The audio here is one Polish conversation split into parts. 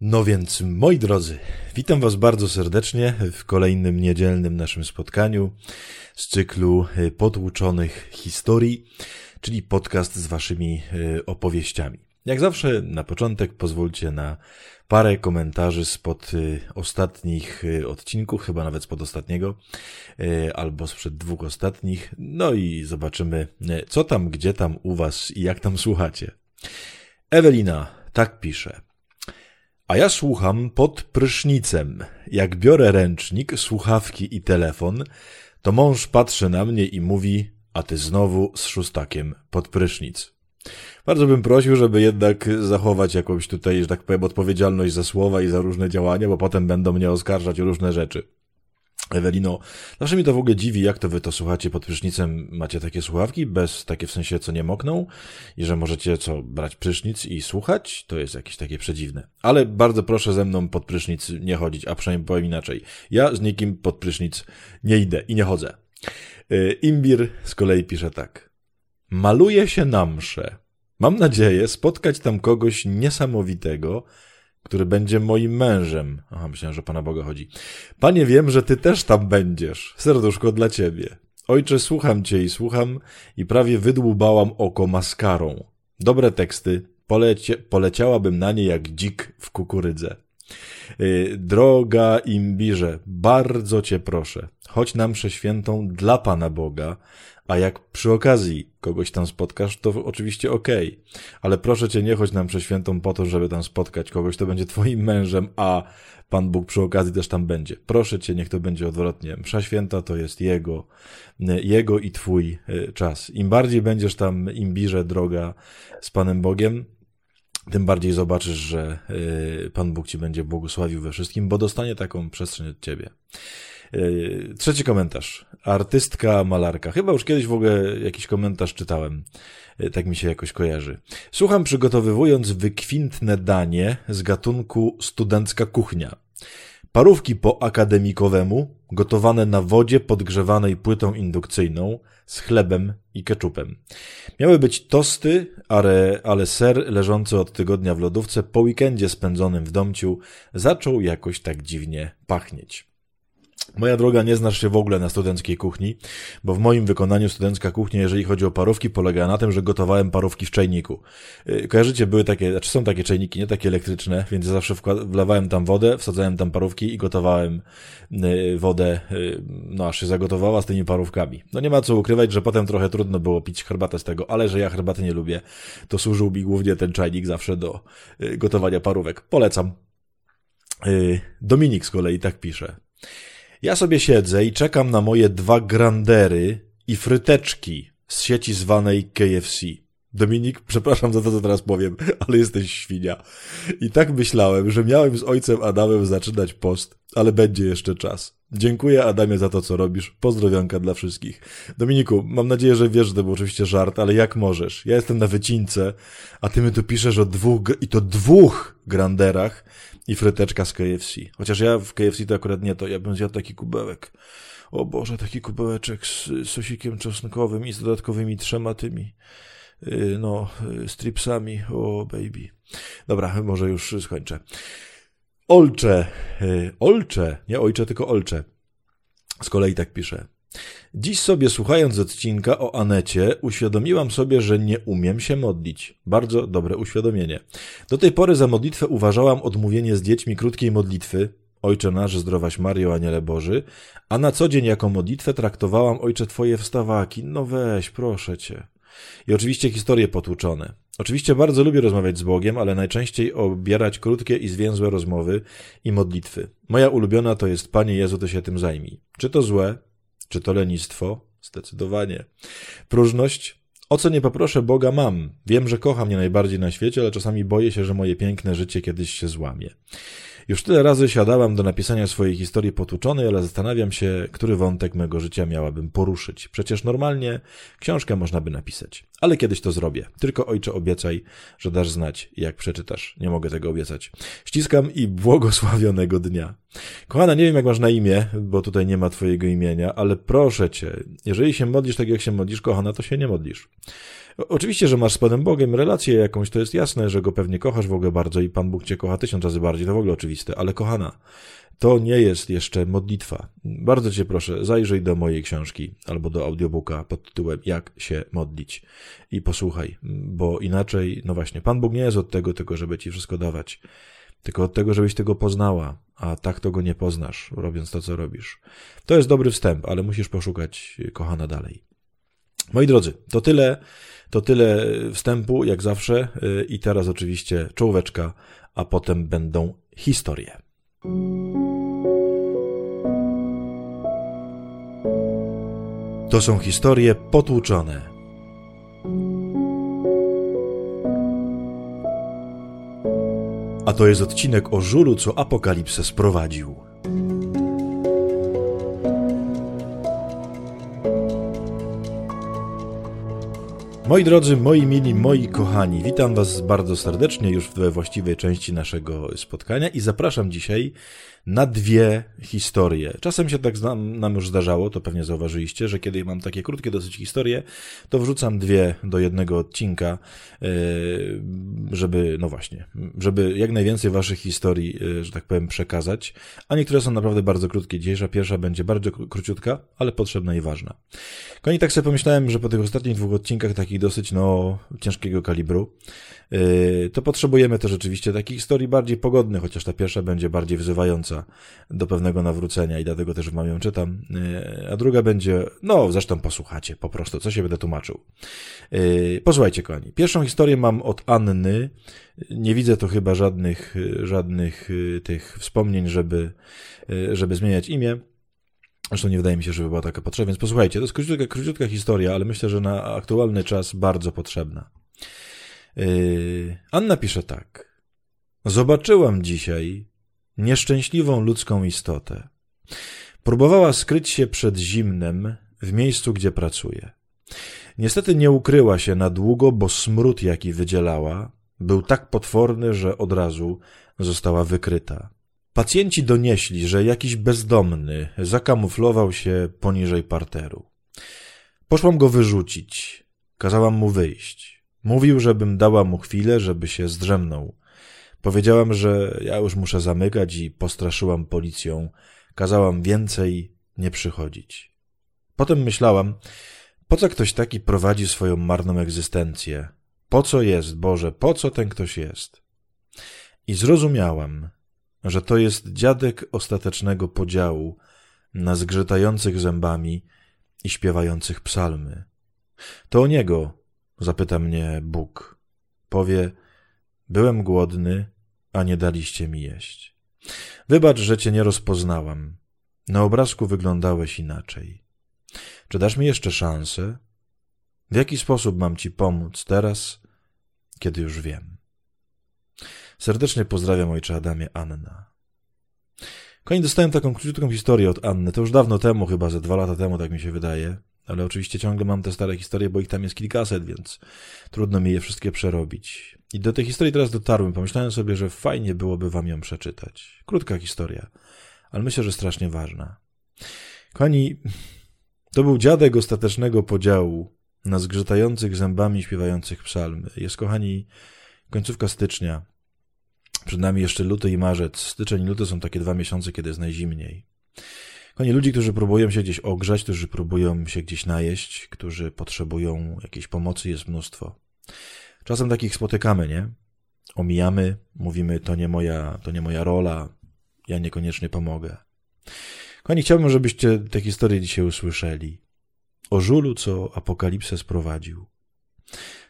No więc, moi drodzy, witam Was bardzo serdecznie w kolejnym niedzielnym naszym spotkaniu z cyklu y, Potłuczonych Historii, czyli podcast z Waszymi y, opowieściami. Jak zawsze, na początek pozwólcie na parę komentarzy spod y, ostatnich odcinków, chyba nawet spod ostatniego, albo sprzed dwóch ostatnich. No i zobaczymy, co tam, gdzie tam u Was i jak tam słuchacie. Ewelina tak pisze. A ja słucham pod prysznicem. Jak biorę ręcznik, słuchawki i telefon, to mąż patrzy na mnie i mówi, a ty znowu z szóstakiem pod prysznic. Bardzo bym prosił, żeby jednak zachować jakąś tutaj, że tak powiem, odpowiedzialność za słowa i za różne działania, bo potem będą mnie oskarżać o różne rzeczy. Ewelino, zawsze mi to w ogóle dziwi, jak to wy to słuchacie pod prysznicem, macie takie słuchawki, bez takie w sensie, co nie mokną i że możecie co, brać prysznic i słuchać, to jest jakieś takie przedziwne. Ale bardzo proszę ze mną pod prysznic nie chodzić, a przynajmniej powiem inaczej. Ja z nikim pod prysznic nie idę i nie chodzę. Y, Imbir z kolei pisze tak. Maluje się na mszę. Mam nadzieję spotkać tam kogoś niesamowitego, który będzie moim mężem. Aha, myślałem, że Pana Boga chodzi. Panie, wiem, że Ty też tam będziesz. Serduszko dla Ciebie. Ojcze, słucham Cię i słucham i prawie wydłubałam oko maskarą. Dobre teksty, polecie, poleciałabym na nie jak dzik w kukurydze. Yy, droga imbirze, bardzo Cię proszę, chodź nam przeświętą dla Pana Boga, a jak przy okazji kogoś tam spotkasz, to oczywiście okej. Okay. Ale proszę cię, nie chodź nam przeświętą po to, żeby tam spotkać kogoś, kto będzie twoim mężem, a Pan Bóg przy okazji też tam będzie. Proszę cię, niech to będzie odwrotnie. Msza święta to jest Jego, Jego i Twój e, czas. Im bardziej będziesz tam imbirze droga z Panem Bogiem, tym bardziej zobaczysz, że e, Pan Bóg Ci będzie błogosławił we wszystkim, bo dostanie taką przestrzeń od Ciebie. E, trzeci komentarz. Artystka, malarka. Chyba już kiedyś w ogóle jakiś komentarz czytałem. E, tak mi się jakoś kojarzy. Słucham przygotowywując wykwintne danie z gatunku studencka kuchnia. Parówki po akademikowemu, gotowane na wodzie podgrzewanej płytą indukcyjną, z chlebem i keczupem. Miały być tosty, ale, ale ser leżący od tygodnia w lodówce po weekendzie spędzonym w domciu zaczął jakoś tak dziwnie pachnieć. Moja droga, nie znasz się w ogóle na studenckiej kuchni, bo w moim wykonaniu studencka kuchnia, jeżeli chodzi o parówki, polega na tym, że gotowałem parówki w czajniku. Y, kojarzycie, były takie, znaczy są takie czajniki, nie takie elektryczne, więc zawsze wlewałem tam wodę, wsadzałem tam parówki i gotowałem y, wodę, y, no aż się zagotowała z tymi parówkami. No nie ma co ukrywać, że potem trochę trudno było pić herbatę z tego, ale że ja herbaty nie lubię, to służył mi głównie ten czajnik zawsze do gotowania parówek. Polecam. Dominik z kolei tak pisze. Ja sobie siedzę i czekam na moje dwa grandery i fryteczki z sieci zwanej KFC. Dominik, przepraszam za to, co teraz powiem, ale jesteś świnia. I tak myślałem, że miałem z ojcem Adamem zaczynać post, ale będzie jeszcze czas. Dziękuję Adamie za to, co robisz. Pozdrowionka dla wszystkich. Dominiku, mam nadzieję, że wiesz, że to był oczywiście żart, ale jak możesz? Ja jestem na wycince, a ty mi tu piszesz o dwóch, i to dwóch granderach i fryteczka z KFC. Chociaż ja w KFC to akurat nie, to ja bym zjadł taki kubełek. O Boże, taki kubełeczek z sosikiem czosnkowym i z dodatkowymi trzema tymi, y, no, y, stripsami. O, baby. Dobra, może już skończę. Olcze, y, olcze, nie ojcze, tylko olcze. Z kolei tak pisze. Dziś sobie słuchając odcinka o Anecie, uświadomiłam sobie, że nie umiem się modlić. Bardzo dobre uświadomienie. Do tej pory za modlitwę uważałam odmówienie z dziećmi krótkiej modlitwy, Ojcze nasz, zdrowaś Mario, Aniele Boży, a na co dzień jako modlitwę traktowałam Ojcze Twoje wstawaki. No weź, proszę Cię. I oczywiście historie potłuczone. Oczywiście bardzo lubię rozmawiać z Bogiem, ale najczęściej obierać krótkie i zwięzłe rozmowy i modlitwy. Moja ulubiona to jest Panie Jezu, to się tym zajmij. Czy to złe? Czy to lenistwo? Zdecydowanie. Próżność? O co nie poproszę Boga mam. Wiem, że kocha mnie najbardziej na świecie, ale czasami boję się, że moje piękne życie kiedyś się złamie. Już tyle razy siadałam do napisania swojej historii potłuczonej, ale zastanawiam się, który wątek mego życia miałabym poruszyć. Przecież normalnie książkę można by napisać. Ale kiedyś to zrobię. Tylko ojcze obiecaj, że dasz znać, jak przeczytasz. Nie mogę tego obiecać. Ściskam i błogosławionego dnia. Kochana, nie wiem jak masz na imię, bo tutaj nie ma twojego imienia, ale proszę cię, jeżeli się modlisz tak jak się modlisz, kochana, to się nie modlisz. Oczywiście, że masz z Panem Bogiem relację jakąś, to jest jasne, że go pewnie kochasz w ogóle bardzo i Pan Bóg cię kocha tysiąc razy bardziej, to w ogóle oczywiste, ale kochana, to nie jest jeszcze modlitwa. Bardzo cię proszę, zajrzyj do mojej książki albo do audiobooka pod tytułem Jak się modlić i posłuchaj, bo inaczej, no właśnie, Pan Bóg nie jest od tego tylko, żeby ci wszystko dawać, tylko od tego, żebyś tego poznała, a tak to go nie poznasz, robiąc to, co robisz. To jest dobry wstęp, ale musisz poszukać, kochana, dalej. Moi drodzy, to tyle, to tyle wstępu, jak zawsze, i teraz oczywiście czołóweczka, a potem będą historie. To są historie potłuczone. A to jest odcinek o żulu, co apokalipsę sprowadził. Moi drodzy, moi mili, moi kochani, witam Was bardzo serdecznie już we właściwej części naszego spotkania i zapraszam dzisiaj na dwie historie. Czasem się tak nam już zdarzało, to pewnie zauważyliście, że kiedy mam takie krótkie dosyć historie, to wrzucam dwie do jednego odcinka, e, żeby, no właśnie, żeby jak najwięcej waszych historii, e, że tak powiem, przekazać, a niektóre są naprawdę bardzo krótkie. Dzisiejsza pierwsza będzie bardzo króciutka, ale potrzebna i ważna. Koni tak sobie pomyślałem, że po tych ostatnich dwóch odcinkach, takich dosyć, no, ciężkiego kalibru, to potrzebujemy też rzeczywiście takich historii bardziej pogodnych, chociaż ta pierwsza będzie bardziej wzywająca do pewnego nawrócenia i dlatego też wam ją czytam. E, a druga będzie, no zresztą posłuchacie po prostu, co się będę tłumaczył. E, posłuchajcie, kochani. Pierwszą historię mam od Anny. Nie widzę tu chyba żadnych, żadnych tych wspomnień, żeby, żeby zmieniać imię. Zresztą nie wydaje mi się, żeby była taka potrzeba, więc posłuchajcie, to jest króciutka, króciutka historia, ale myślę, że na aktualny czas bardzo potrzebna. Anna pisze tak. Zobaczyłam dzisiaj nieszczęśliwą ludzką istotę. Próbowała skryć się przed zimnem w miejscu, gdzie pracuje. Niestety nie ukryła się na długo, bo smród, jaki wydzielała, był tak potworny, że od razu została wykryta. Pacjenci donieśli, że jakiś bezdomny zakamuflował się poniżej parteru. Poszłam go wyrzucić. Kazałam mu wyjść. Mówił, żebym dała mu chwilę, żeby się zdrzemnął. Powiedziałam, że ja już muszę zamykać i postraszyłam policją. Kazałam więcej nie przychodzić. Potem myślałam, po co ktoś taki prowadzi swoją marną egzystencję? Po co jest, Boże, po co ten ktoś jest? I zrozumiałam, że to jest dziadek ostatecznego podziału na zgrzytających zębami i śpiewających psalmy. To o niego zapyta mnie Bóg. Powie, Byłem głodny, a nie daliście mi jeść. Wybacz, że cię nie rozpoznałam. Na obrazku wyglądałeś inaczej. Czy dasz mi jeszcze szansę? W jaki sposób mam ci pomóc teraz, kiedy już wiem? Serdecznie pozdrawiam ojcze Adamie Anna. Koniec dostałem taką krótką historię od Anny. To już dawno temu, chyba ze dwa lata temu, tak mi się wydaje. Ale oczywiście ciągle mam te stare historie, bo ich tam jest kilkaset, więc trudno mi je wszystkie przerobić. I do tej historii teraz dotarłem. Pomyślałem sobie, że fajnie byłoby wam ją przeczytać. Krótka historia, ale myślę, że strasznie ważna. Kochani, to był dziadek ostatecznego podziału na zgrzytających zębami śpiewających psalmy. Jest, kochani, końcówka stycznia. Przed nami jeszcze luty i marzec. Styczeń i luty są takie dwa miesiące, kiedy jest najzimniej. Kochani, ludzi, którzy próbują się gdzieś ogrzać, którzy próbują się gdzieś najeść, którzy potrzebują jakiejś pomocy, jest mnóstwo. Czasem takich spotykamy, nie? Omijamy, mówimy, to nie moja, to nie moja rola, ja niekoniecznie pomogę. Kochani, chciałbym, żebyście tę historię dzisiaj usłyszeli. O żulu, co apokalipsę sprowadził.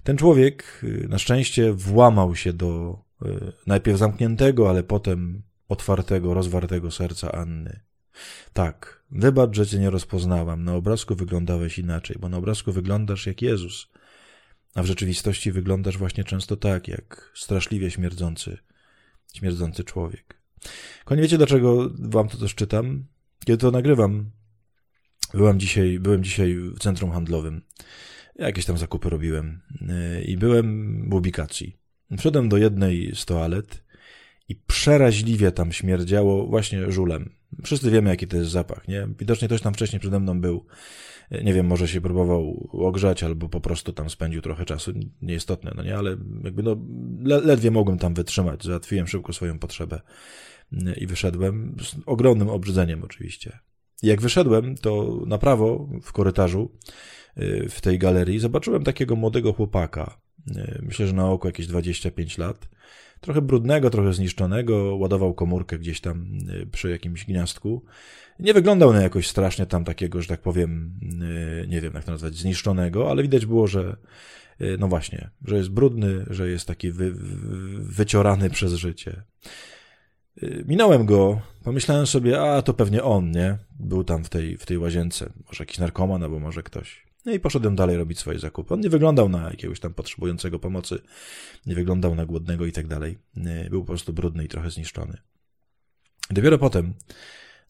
Ten człowiek y, na szczęście włamał się do y, najpierw zamkniętego, ale potem otwartego, rozwartego serca Anny. Tak, wybacz, że cię nie rozpoznałam. Na obrazku wyglądałeś inaczej, bo na obrazku wyglądasz jak Jezus, a w rzeczywistości wyglądasz właśnie często tak, jak straszliwie śmierdzący, śmierdzący człowiek. Kochani, wiecie dlaczego wam to też czytam? Kiedy to nagrywam, byłem dzisiaj, byłem dzisiaj w centrum handlowym. Jakieś tam zakupy robiłem y, i byłem w ubikacji. Wszedłem do jednej z toalet i przeraźliwie tam śmierdziało właśnie żulem. Wszyscy wiemy, jaki to jest zapach, nie? Widocznie ktoś tam wcześniej przede mną był. Nie wiem, może się próbował ogrzać, albo po prostu tam spędził trochę czasu. Nieistotne, no nie? Ale jakby no, ledwie mogłem tam wytrzymać. Załatwiłem szybko swoją potrzebę i wyszedłem z ogromnym obrzydzeniem oczywiście. Jak wyszedłem, to na prawo w korytarzu y, w tej galerii zobaczyłem takiego młodego chłopaka. Y, myślę, że na oko jakieś 25 lat. Trochę brudnego, trochę zniszczonego, ładował komórkę gdzieś tam y, przy jakimś gniazdku. Nie wyglądał na jakoś strasznie tam takiego, że tak powiem, nie wiem jak to nazwać, zniszczonego, ale widać było, że no właśnie, że jest brudny, że jest taki wy, wyciorany przez życie. Y, minąłem go, pomyślałem sobie, a to pewnie on, nie? Był tam w tej, w tej łazience. Może jakiś narkoman, albo może ktoś. No i poszedłem dalej robić swoje zakupy. On nie wyglądał na jakiegoś tam potrzebującego pomocy, nie wyglądał na głodnego i tak dalej. Był po prostu brudny i trochę zniszczony. Dopiero potem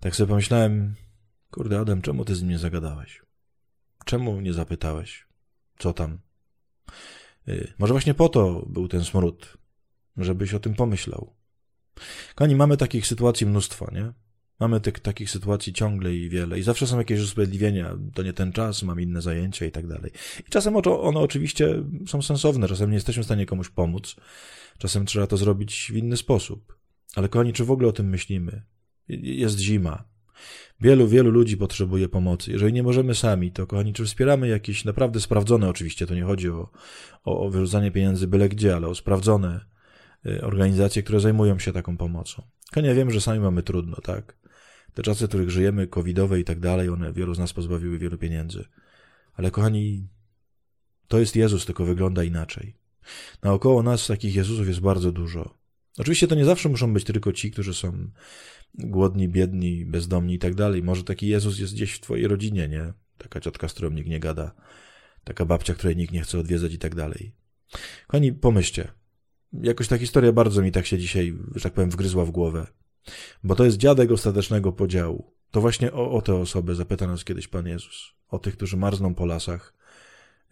tak sobie pomyślałem, kurde Adam, czemu ty z nim nie zagadałeś? Czemu nie zapytałeś? Co tam? Y, może właśnie po to był ten smród, żebyś o tym pomyślał. Kochani, mamy takich sytuacji mnóstwo, nie? Mamy tych, takich sytuacji ciągle i wiele. I zawsze są jakieś usprawiedliwienia. To nie ten czas, mam inne zajęcia i tak dalej. I czasem one oczywiście są sensowne. Czasem nie jesteśmy w stanie komuś pomóc. Czasem trzeba to zrobić w inny sposób. Ale kochani, czy w ogóle o tym myślimy? Jest zima. Wielu, wielu ludzi potrzebuje pomocy. Jeżeli nie możemy sami, to kochani, czy wspieramy jakieś naprawdę sprawdzone, oczywiście, to nie chodzi o, o, wyrzucanie pieniędzy byle gdzie, ale o sprawdzone Y, organizacje, które zajmują się taką pomocą. Ja wiem, że sami mamy trudno, tak? Te czasy, w których żyjemy, covidowe i tak dalej, one wielu z nas pozbawiły wielu pieniędzy. Ale kochani, to jest Jezus, tylko wygląda inaczej. Naokoło nas takich Jezusów jest bardzo dużo. Oczywiście to nie zawsze muszą być tylko ci, którzy są głodni, biedni, bezdomni i tak dalej. Może taki Jezus jest gdzieś w twojej rodzinie, nie? Taka ciotka, z którą nikt nie gada. Taka babcia, której nikt nie chce odwiedzać i tak dalej. Kochani, pomyślcie, jakoś ta historia bardzo mi tak się dzisiaj, że tak powiem, wgryzła w głowę. Bo to jest dziadek ostatecznego podziału. To właśnie o, o te osoby zapyta nas kiedyś Pan Jezus. O tych, którzy marzną po lasach,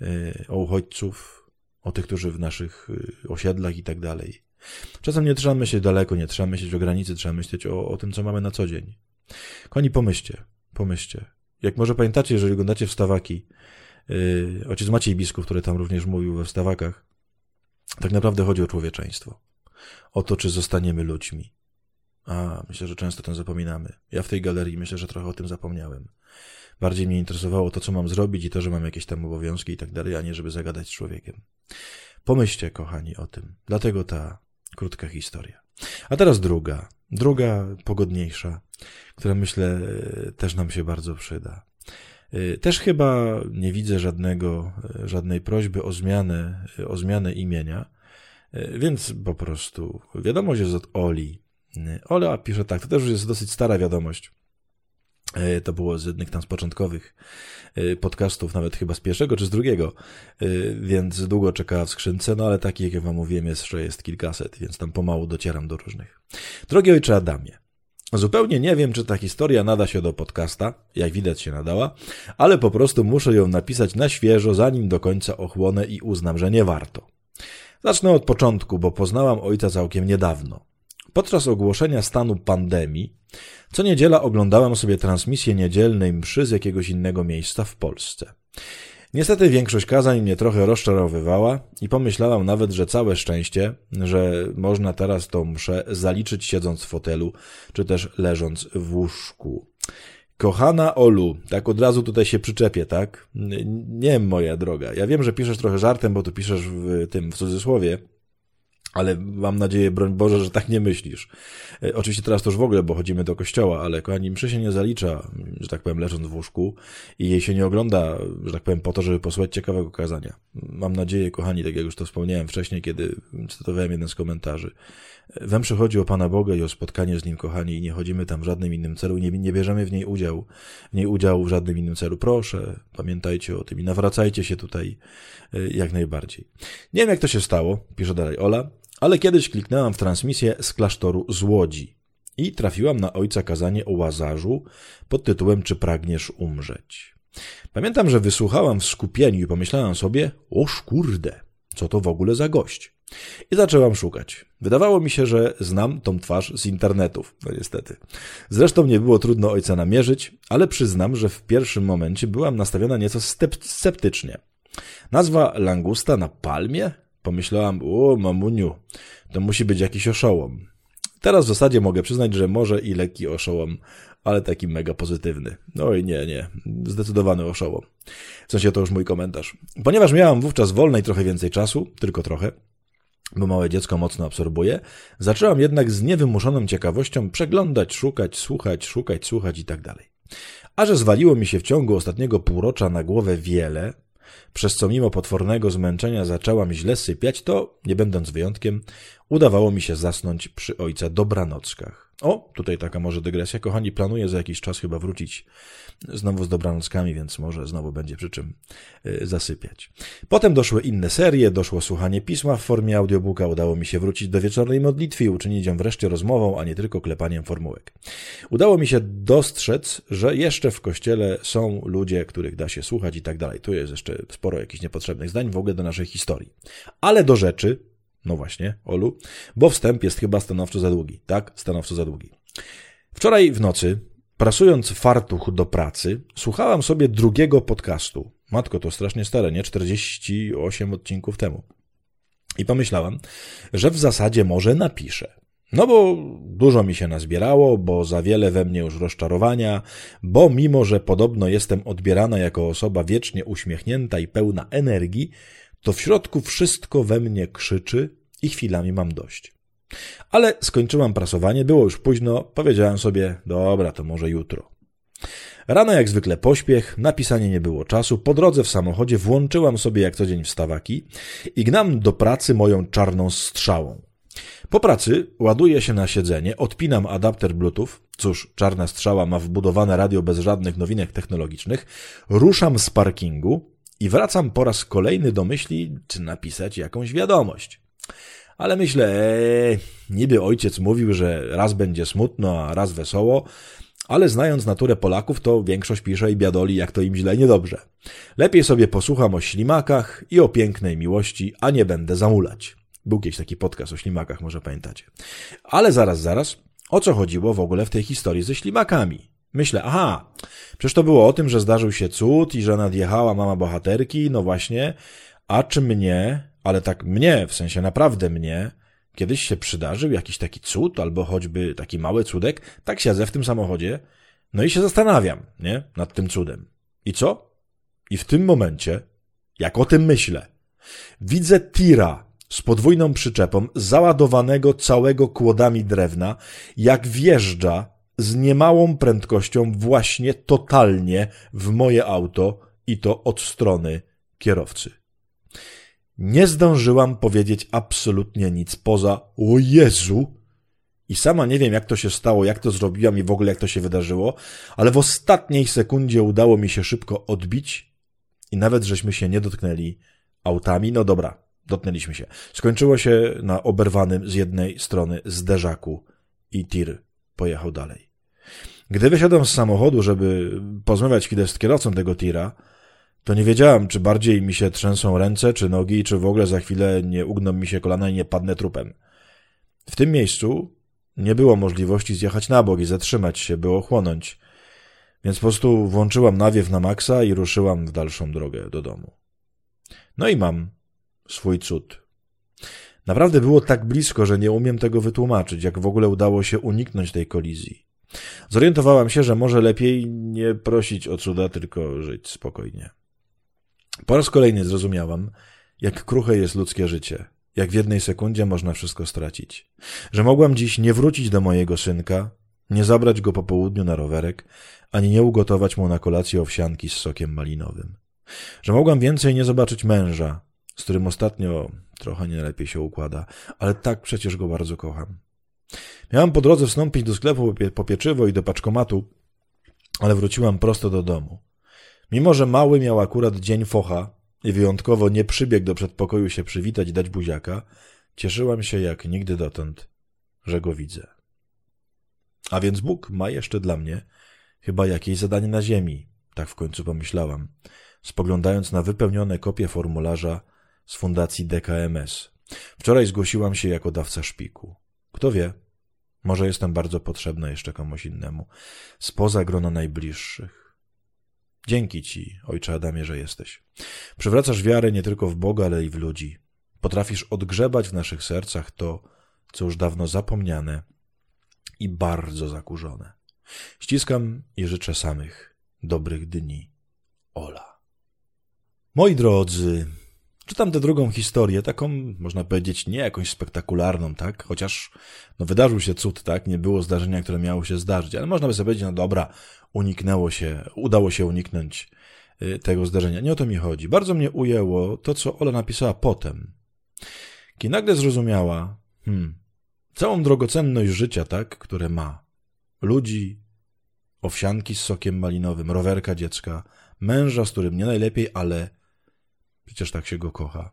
y, o uchodźców, o tych, którzy w naszych y, osiedlach i tak dalej. Czasem nie trzeba myśleć daleko, nie trzeba myśleć o granicy, trzeba myśleć o, o tym, co mamy na co dzień. Koni, pomyślcie, pomyślcie. Jak może pamiętacie, jeżeli oglądacie wstawaki, yy, ojciec Maciej Biskup, który tam również mówił we wstawakach, tak naprawdę chodzi o człowieczeństwo. O to, czy zostaniemy ludźmi. A, myślę, że często ten zapominamy. Ja w tej galerii myślę, że trochę o tym zapomniałem. Bardziej mnie interesowało to, co mam zrobić i to, że mam jakieś tam obowiązki i tak dalej, a nie żeby zagadać z człowiekiem. Pomyślcie, kochani, o tym. Dlatego ta krótka historia. A teraz druga, druga pogodniejsza, która myślę też nam się bardzo przyda. Y, też chyba nie widzę żadnego, żadnej prośby o zmianę, o zmianę imienia, y, więc po prostu wiadomość jest od Oli. Ola pisze tak, to też już jest dosyć stara wiadomość. To było z jednych tam z początkowych podcastów, nawet chyba z pierwszego czy z drugiego, więc długo czekała w skrzynce, no ale takich, jak wam mówiłem, jeszcze jest kilkaset, więc tam pomału docieram do różnych. Drogi ojcze Adamie, Zupełnie nie wiem, czy ta historia nada się do podcasta, jak widać się nadała, ale po prostu muszę ją napisać na świeżo, zanim do końca ochłonę i uznam, że nie warto. Zacznę od początku, bo poznałam ojca całkiem niedawno. Podczas ogłoszenia stanu pandemii, co niedziela oglądałam sobie transmisję niedzielnej mszy z jakiegoś innego miejsca w Polsce. Niestety większość kazań mnie trochę rozczarowywała i pomyślałam nawet, że całe szczęście, że można teraz tą mszę zaliczyć siedząc w fotelu, czy też leżąc w łóżku. Kochana Olu, tak od razu tutaj się przyczepię, tak? Nie, moja droga. Ja wiem, że piszesz trochę żartem, bo tu piszesz w tym, w cudzysłowie, ale mam nadzieję, broń Boże, że tak nie myślisz. E, oczywiście teraz to już w ogóle, bo chodzimy do kościoła, ale kochani, mszy się nie zalicza, że tak powiem, leżąc w łóżku i jej się nie ogląda, że tak powiem, po to, żeby posłuchać ciekawego kazania. Mam nadzieję, kochani, tak jak już to wspomniałem wcześniej, kiedy cytowałem jeden z komentarzy. We mszy chodzi o Pana Boga i o spotkanie z Nim, kochani, i nie chodzimy tam w żadnym innym celu, nie, nie bierzemy w niej udziału, w niej udziału w żadnym innym celu. Proszę, pamiętajcie o tym i nawracajcie się tutaj e, jak najbardziej. Nie wiem, jak to się stało, pisze dalej Ola, ale kiedyś kliknęłam w transmisję z klasztoru z Łodzi. i trafiłam na ojca kazanie o łazarzu pod tytułem Czy pragniesz umrzeć? Pamiętam, że wysłuchałam w skupieniu i pomyślałam sobie, oż kurde, co to w ogóle za gość? I zaczęłam szukać. Wydawało mi się, że znam tą twarz z internetów, no niestety. Zresztą nie było trudno ojca namierzyć, ale przyznam, że w pierwszym momencie byłam nastawiona nieco sceptycznie. Nazwa langusta na palmie? Pomyślałam, o mamuniu, to musi być jakiś oszołom. Teraz w zasadzie mogę przyznać, że może i lekki oszołom, ale taki mega pozytywny. No i nie, nie, zdecydowany oszołom. W sensie to już mój komentarz. Ponieważ miałam wówczas wolnej trochę więcej czasu, tylko trochę, bo małe dziecko mocno absorbuje, zaczęłam jednak z niewymuszoną ciekawością przeglądać, szukać, słuchać, szukać, słuchać i tak dalej. A że zwaliło mi się w ciągu ostatniego półrocza na głowę wiele, przez co mimo potwornego zmęczenia zaczęłam źle sypiać, to, nie będąc wyjątkiem, udawało mi się zasnąć przy ojca dobranockach. O, tutaj taka może dygresja. Kochani, planuję za jakiś czas chyba wrócić znowu z dobranockami, więc może znowu będzie przy czym y, zasypiać. Potem doszły inne serie, doszło słuchanie pisma w formie audiobooka, udało mi się wrócić do wieczornej modlitwy i uczynić ją wreszcie rozmową, a nie tylko klepaniem formułek. Udało mi się dostrzec, że jeszcze w kościele są ludzie, których da się słuchać i tak dalej. Tu jest jeszcze sporo jakichś niepotrzebnych zdań w ogóle do naszej historii. Ale do rzeczy, no właśnie, Olu, bo wstęp jest chyba stanowczo za długi. Tak, stanowczo za długi. Wczoraj w nocy, prasując fartuch do pracy, słuchałam sobie drugiego podcastu. Matko, to strasznie stare, nie? 48 odcinków temu. I pomyślałam, że w zasadzie może napiszę. No bo dużo mi się nazbierało, bo za wiele we mnie już rozczarowania, bo mimo, że podobno jestem odbierana jako osoba wiecznie uśmiechnięta i pełna energii, to w środku wszystko we mnie krzyczy i chwilami mam dość. Ale skończyłam prasowanie, było już późno, powiedziałem sobie, dobra, to może jutro. Rano jak zwykle pośpiech, napisanie nie było czasu, po drodze w samochodzie włączyłam sobie jak co dzień wstawaki i gnam do pracy moją czarną strzałą. Po pracy ładuję się na siedzenie, odpinam adapter Bluetooth, cóż, czarna strzała ma wbudowane radio bez żadnych nowinek technologicznych, ruszam z parkingu i wracam po raz kolejny do myśli, czy napisać jakąś wiadomość. Ale myślę, ee, niby ojciec mówił, że raz będzie smutno, a raz wesoło, ale znając naturę Polaków, to większość pisze i biadoli, jak to im źle niedobrze. Lepiej sobie posłucham o ślimakach i o pięknej miłości, a nie będę zamulać. Był kiedyś taki podcast o ślimakach, może pamiętacie. Ale zaraz, zaraz, o co chodziło w ogóle w tej historii ze ślimakami? Myślę, aha, przecież to było o tym, że zdarzył się cud i że nadjechała mama bohaterki, no właśnie, a czy mnie, ale tak mnie, w sensie naprawdę mnie, kiedyś się przydarzył jakiś taki cud, albo choćby taki mały cudek, tak siedzę w tym samochodzie, no i się zastanawiam, nie, nad tym cudem. I co? I w tym momencie, jak o tym myślę, widzę tira z podwójną przyczepą, załadowanego całego kłodami drewna, jak wjeżdża z niemałą prędkością właśnie totalnie w moje auto i to od strony kierowcy. Nie zdążyłam powiedzieć absolutnie nic poza o Jezu i sama nie wiem jak to się stało, jak to zrobiłam i w ogóle jak to się wydarzyło, ale w ostatniej sekundzie udało mi się szybko odbić i nawet żeśmy się nie dotknęli autami. No dobra, dotknęliśmy się. Skończyło się na oberwanym z jednej strony zderzaku i tir pojechał dalej. Gdy wysiadłem z samochodu, żeby porozmawiać chwilę z kierowcą tego tira, to nie wiedziałam, czy bardziej mi się trzęsą ręce, czy nogi, czy w ogóle za chwilę nie ugną mi się kolana i nie padnę trupem. W tym miejscu nie było możliwości zjechać na bok i zatrzymać się, by ochłonąć, więc po prostu włączyłam nawiew na maksa i ruszyłam w dalszą drogę do domu. No i mam swój cud. Naprawdę było tak blisko, że nie umiem tego wytłumaczyć, jak w ogóle udało się uniknąć tej kolizji. Zorientowałam się, że może lepiej nie prosić o cuda, tylko żyć spokojnie. Po raz kolejny zrozumiałam, jak kruche jest ludzkie życie, jak w jednej sekundzie można wszystko stracić. Że mogłam dziś nie wrócić do mojego synka, nie zabrać go po południu na rowerek, ani nie ugotować mu na kolację owsianki z sokiem malinowym. Że mogłam więcej nie zobaczyć męża, z którym ostatnio trochę nie lepiej się układa, ale tak przecież go bardzo kocham. Miałam po drodze wstąpić do sklepu po pieczywo i do paczkomatu, ale wróciłam prosto do domu. Mimo, że mały miał akurat dzień focha i wyjątkowo nie przybiegł do przedpokoju się przywitać i dać buziaka, cieszyłam się jak nigdy dotąd, że go widzę. A więc Bóg ma jeszcze dla mnie chyba jakieś zadanie na ziemi, tak w końcu pomyślałam, spoglądając na wypełnione kopie formularza z fundacji DKMS. Wczoraj zgłosiłam się jako dawca szpiku. Kto wie, może jestem bardzo potrzebna jeszcze komuś innemu, spoza grona najbliższych. Dzięki Ci, ojcze Adamie, że jesteś. Przywracasz wiarę nie tylko w Boga, ale i w ludzi. Potrafisz odgrzebać w naszych sercach to, co już dawno zapomniane i bardzo zakurzone. Ściskam i życzę samych dobrych dni. Ola. Moi drodzy, czytam tę drugą historię, taką, można powiedzieć, nie jakąś spektakularną, tak? Chociaż, no, wydarzył się cud, tak? Nie było zdarzenia, które miało się zdarzyć, ale można by sobie powiedzieć, no dobra, uniknęło się, udało się uniknąć y, tego zdarzenia. Nie o to mi chodzi. Bardzo mnie ujęło to, co Ola napisała potem. Kiedy nagle zrozumiała, hmm, całą drogocenność życia, tak, które ma. Ludzi, owsianki z sokiem malinowym, rowerka dziecka, męża, z którym nie najlepiej, ale przecież tak się go kocha.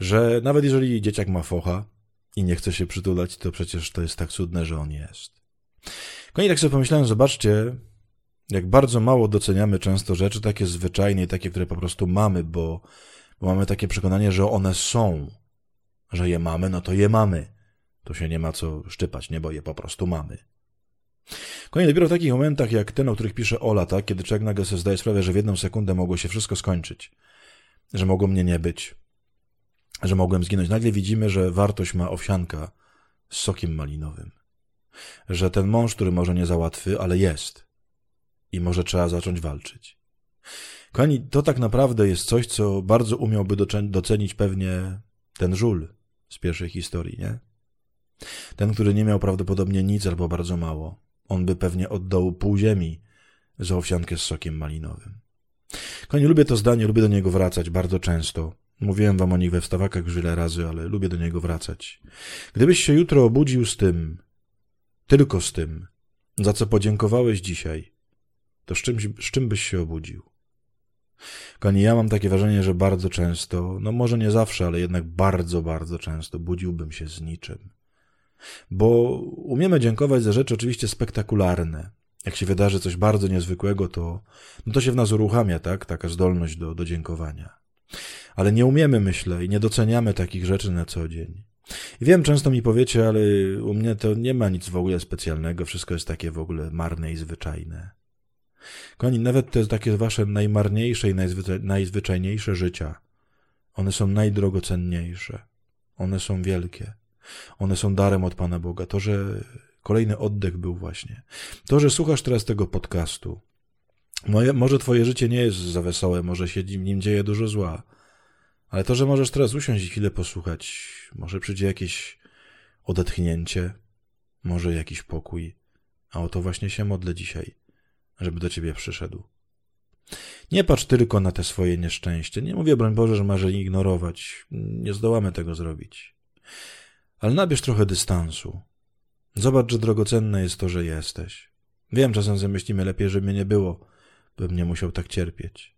Że nawet jeżeli dzieciak ma focha i nie chce się przytulać, to przecież to jest tak cudne, że on jest. Koniec tak sobie pomyślałem, zobaczcie, jak bardzo mało doceniamy często rzeczy takie zwyczajne i takie, które po prostu mamy, bo, bo mamy takie przekonanie, że one są. Że je mamy, no to je mamy. To się nie ma co szczypać, nie, bo je po prostu mamy. Koniec dopiero w takich momentach jak ten, o których pisze Ola, tak, kiedy człowiek nagle sobie zdaje sprawę, że w jedną sekundę mogło się wszystko skończyć, że mogło mnie nie być, że mogłem zginąć. Nagle widzimy, że wartość ma owsianka z sokiem malinowym. Że ten mąż, który może nie załatwy, ale jest. I może trzeba zacząć walczyć. Kochani, to tak naprawdę jest coś, co bardzo umiałby docenić pewnie ten żul z pierwszej historii, nie? Ten, który nie miał prawdopodobnie nic albo bardzo mało. On by pewnie oddał pół ziemi za owsiankę z sokiem malinowym. Kochani, lubię to zdanie, lubię do niego wracać bardzo często. Mówiłem wam o nich we wstawakach już wiele razy, ale lubię do niego wracać. Gdybyś się jutro obudził z tym, tylko z tym, za co podziękowałeś dzisiaj, to z czym, z czym byś się obudził? Kochani, ja mam takie wrażenie, że bardzo często, no może nie zawsze, ale jednak bardzo, bardzo często budziłbym się z niczym. Bo umiemy dziękować za rzeczy oczywiście spektakularne. Jak się wydarzy coś bardzo niezwykłego, to, no to się w nas uruchamia, tak? Taka zdolność do, do dziękowania. Ale nie umiemy, myślę, i nie doceniamy takich rzeczy na co dzień. I wiem, często mi powiecie, ale u mnie to nie ma nic w ogóle specjalnego, wszystko jest takie w ogóle marne i zwyczajne. Koni, nawet te takie wasze najmarniejsze i najzwyczaj, najzwyczajniejsze życia, one są najdrogocenniejsze. One są wielkie. One są darem od Pana Boga. To, że kolejny oddech był właśnie. To, że słuchasz teraz tego podcastu. Moje, może twoje życie nie jest za wesołe, może się w nim dzieje dużo zła, ale to, że możesz teraz usiąść i chwilę posłuchać, może przyjdzie jakieś odetchnięcie, może jakiś pokój, a o to właśnie się modlę dzisiaj, żeby do ciebie przyszedł. Nie patrz tylko na te swoje nieszczęście. Nie mówię, broń Boże, że masz je ignorować. Nie zdołamy tego zrobić. Ale nabierz trochę dystansu. Zobacz, że drogocenne jest to, że jesteś. Wiem, czasem zamyślimy lepiej, żeby mnie nie było, bym nie musiał tak cierpieć.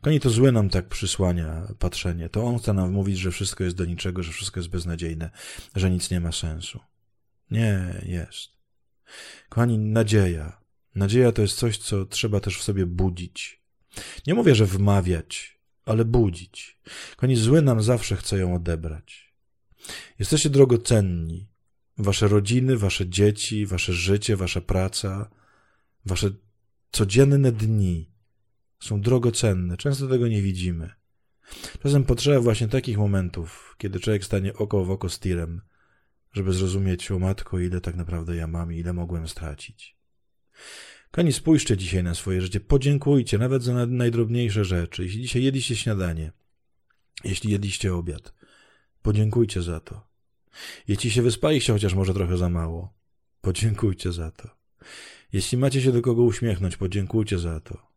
Koni to złe nam tak przysłania patrzenie. To on chce nam mówić, że wszystko jest do niczego, że wszystko jest beznadziejne, że nic nie ma sensu. Nie, jest. Kochani, nadzieja. Nadzieja to jest coś, co trzeba też w sobie budzić. Nie mówię, że wmawiać, ale budzić. Kochani, zły nam zawsze chce ją odebrać. Jesteście drogocenni. Wasze rodziny, wasze dzieci, wasze życie, wasza praca, wasze codzienne dni są drogocenne. Często tego nie widzimy. Czasem potrzeba właśnie takich momentów, kiedy człowiek stanie oko w oko z tirem, żeby zrozumieć, o matko, ile tak naprawdę ja mam i ile mogłem stracić. Koni, spójrzcie dzisiaj na swoje życie, podziękujcie nawet za najdrobniejsze rzeczy. Jeśli dzisiaj jedliście śniadanie, jeśli jedliście obiad, Podziękujcie za to. Jeśli się wyspaliście chociaż może trochę za mało, podziękujcie za to. Jeśli macie się do kogo uśmiechnąć, podziękujcie za to.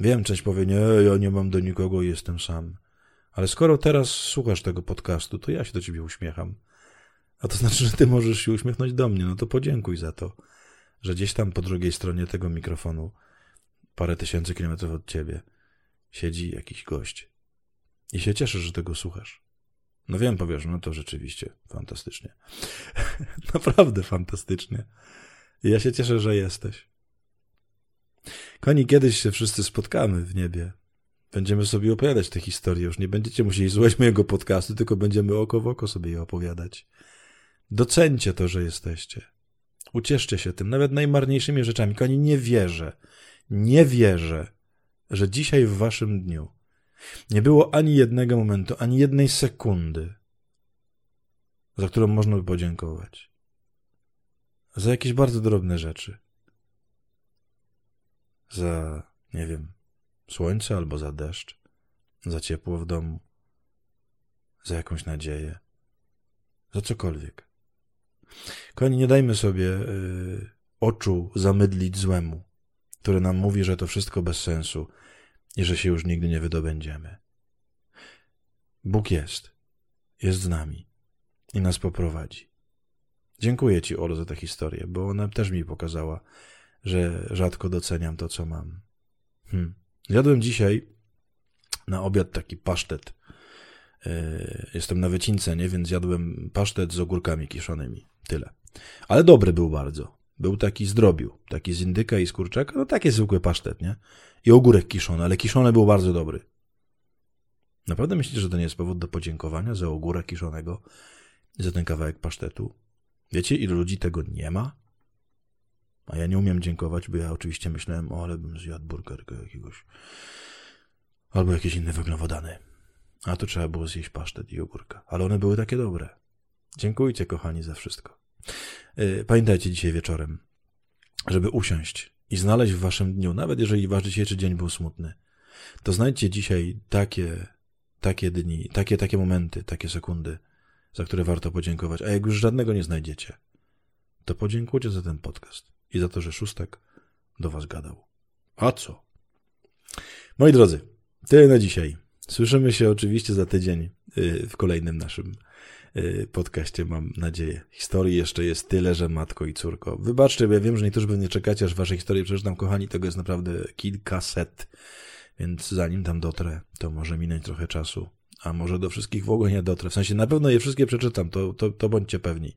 Wiem, część powie, nie, ja nie mam do nikogo i jestem sam. Ale skoro teraz słuchasz tego podcastu, to ja się do ciebie uśmiecham. A to znaczy, że ty możesz się uśmiechnąć do mnie, no to podziękuj za to, że gdzieś tam po drugiej stronie tego mikrofonu, parę tysięcy kilometrów od ciebie, siedzi jakiś gość. I się cieszę, że tego słuchasz. No wiem, powiesz, no to rzeczywiście fantastycznie. Naprawdę fantastycznie. Ja się cieszę, że jesteś. Koni, kiedyś się wszyscy spotkamy w niebie. Będziemy sobie opowiadać te historie. Już nie będziecie musieli słuchać mojego podcastu, tylko będziemy oko w oko sobie je opowiadać. Docencie to, że jesteście. Ucieszcie się tym, nawet najmarniejszymi rzeczami. Koni, nie wierzę, nie wierzę, że dzisiaj w waszym dniu nie było ani jednego momentu, ani jednej sekundy, za którą można by podziękować. Za jakieś bardzo drobne rzeczy. Za, nie wiem, słońce albo za deszcz, za ciepło w domu, za jakąś nadzieję, za cokolwiek. Kochani, nie dajmy sobie y, oczu zamydlić złemu, które nam mówi, że to wszystko bez sensu i że się już nigdy nie wydobędziemy. Bóg jest, jest z nami i nas poprowadzi. Dziękuję Ci, Olo, za tę historię, bo ona też mi pokazała, że rzadko doceniam to, co mam. Hmm. Jadłem dzisiaj na obiad taki pasztet. E, jestem na wycince, nie? Więc jadłem pasztet z ogórkami kiszonymi. Tyle. Ale dobry był bardzo. Był taki zdrobił. Taki z indyka i z kurczaka. No takie zwykły pasztet, nie? I ogórek kiszony, ale kiszony był bardzo dobry. Naprawdę myślisz, że to nie jest powód do podziękowania za ogórek kiszonego i za ten kawałek pasztetu? Wiecie, ilu ludzi tego nie ma? A ja nie umiem dziękować, bo ja oczywiście myślałem, o, ale bym zjadł burgerkę jakiegoś. Albo jakieś inne węglowodany. A to trzeba było zjeść pasztet i ogórka. Ale one były takie dobre. Dziękujcie, kochani, za wszystko. Y, pamiętajcie dzisiaj wieczorem, żeby usiąść i znaleźć w waszym dniu, nawet jeżeli wasz dzisiejszy dzień był smutny, to znajdźcie dzisiaj takie, takie dni, takie, takie momenty, takie sekundy, za które warto podziękować. A jak już żadnego nie znajdziecie, to podziękujcie za ten podcast i za to, że Szóstek do was gadał. A co? Moi drodzy, tyle na dzisiaj. Słyszymy się oczywiście za tydzień y, w kolejnym naszym y, podcaście, mam nadzieję. Historii jeszcze jest tyle, że matko i córko. Wybaczcie, bo ja wiem, że niektórzy pewnie czekacie, aż wasze historie przeczytam, kochani, tego jest naprawdę kilkaset, więc zanim tam dotrę, to może minąć trochę czasu, a może do wszystkich w ogóle nie dotrę. W sensie na pewno je wszystkie przeczytam, to, to, to bądźcie pewni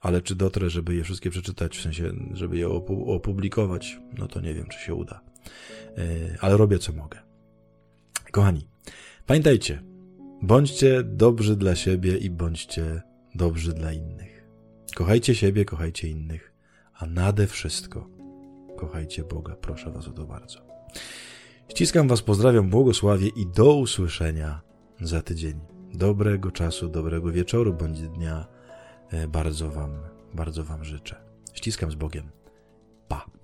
ale czy dotrę, żeby je wszystkie przeczytać, w sensie, żeby je opublikować, no to nie wiem, czy się uda. E, ale robię co mogę. Kochani, pamiętajcie, bądźcie dobrzy dla siebie i bądźcie dobrzy dla innych. Kochajcie siebie, kochajcie innych, a nade wszystko kochajcie Boga. Proszę Was o to bardzo. Ściskam Was, pozdrawiam, błogosławię i do usłyszenia za tydzień. Dobrego czasu, dobrego wieczoru bądź dnia E, bardzo Wam, bardzo Wam życzę. Ściskam z Bogiem. Pa.